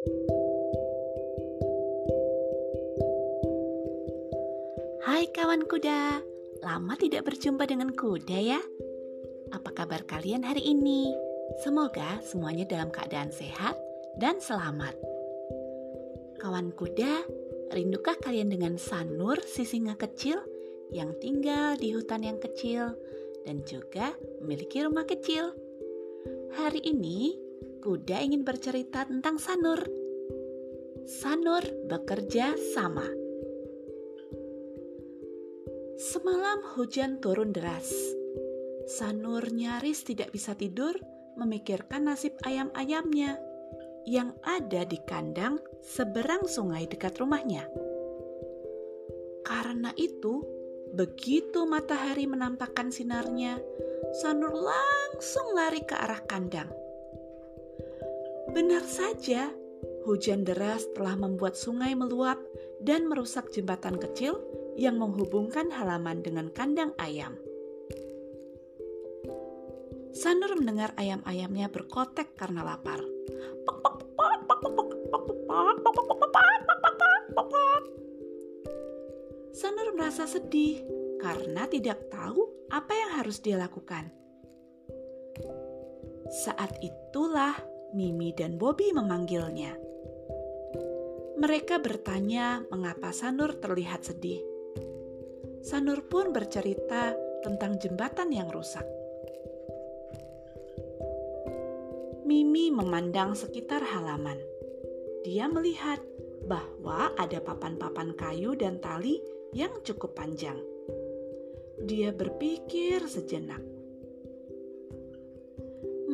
Hai kawan kuda, lama tidak berjumpa dengan kuda ya. Apa kabar kalian hari ini? Semoga semuanya dalam keadaan sehat dan selamat. Kawan kuda, rindukah kalian dengan Sanur si singa kecil yang tinggal di hutan yang kecil dan juga memiliki rumah kecil? Hari ini, kuda ingin bercerita tentang Sanur. Sanur bekerja sama. Semalam hujan turun deras. Sanur nyaris tidak bisa tidur memikirkan nasib ayam-ayamnya yang ada di kandang seberang sungai dekat rumahnya. Karena itu, begitu matahari menampakkan sinarnya, Sanur langsung lari ke arah kandang. Benar saja, hujan deras telah membuat sungai meluap dan merusak jembatan kecil yang menghubungkan halaman dengan kandang ayam. Sanur mendengar ayam-ayamnya berkotek karena lapar. Sanur merasa sedih karena tidak tahu apa yang harus dia lakukan. Saat itulah Mimi dan Bobby memanggilnya. Mereka bertanya mengapa Sanur terlihat sedih. Sanur pun bercerita tentang jembatan yang rusak. Mimi memandang sekitar halaman. Dia melihat bahwa ada papan-papan kayu dan tali yang cukup panjang. Dia berpikir sejenak.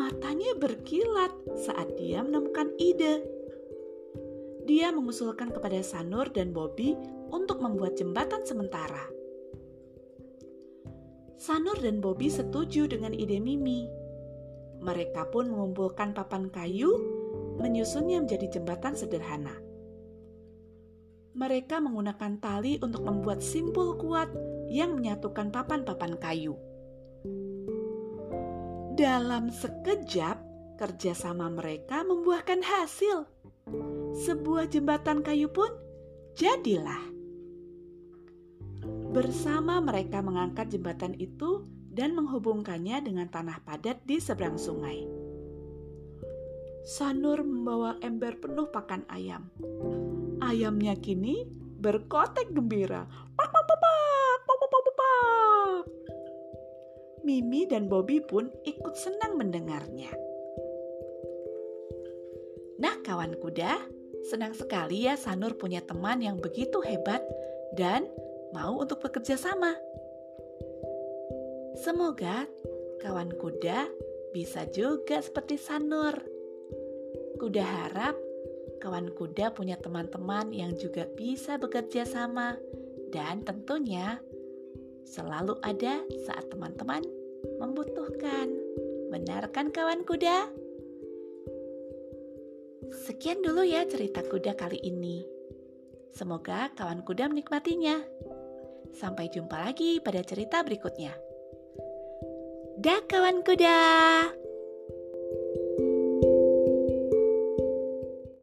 Matanya berkilat saat dia menemukan ide. Dia mengusulkan kepada Sanur dan Bobby untuk membuat jembatan sementara. Sanur dan Bobby setuju dengan ide Mimi. Mereka pun mengumpulkan papan kayu, menyusunnya menjadi jembatan sederhana. Mereka menggunakan tali untuk membuat simpul kuat yang menyatukan papan-papan kayu. Dalam sekejap, kerjasama mereka membuahkan hasil. Sebuah jembatan kayu pun jadilah. Bersama mereka mengangkat jembatan itu dan menghubungkannya dengan tanah padat di seberang sungai. Sanur membawa ember penuh pakan ayam. Ayamnya kini berkotek gembira. Mimi dan Bobby pun ikut senang mendengarnya. Nah, kawan kuda, senang sekali ya Sanur punya teman yang begitu hebat dan mau untuk bekerja sama. Semoga kawan kuda bisa juga seperti Sanur. Kuda harap kawan kuda punya teman-teman yang juga bisa bekerja sama dan tentunya selalu ada saat teman-teman membutuhkan. Benar kan kawan kuda? Sekian dulu ya cerita kuda kali ini. Semoga kawan kuda menikmatinya. Sampai jumpa lagi pada cerita berikutnya. Dah kawan kuda.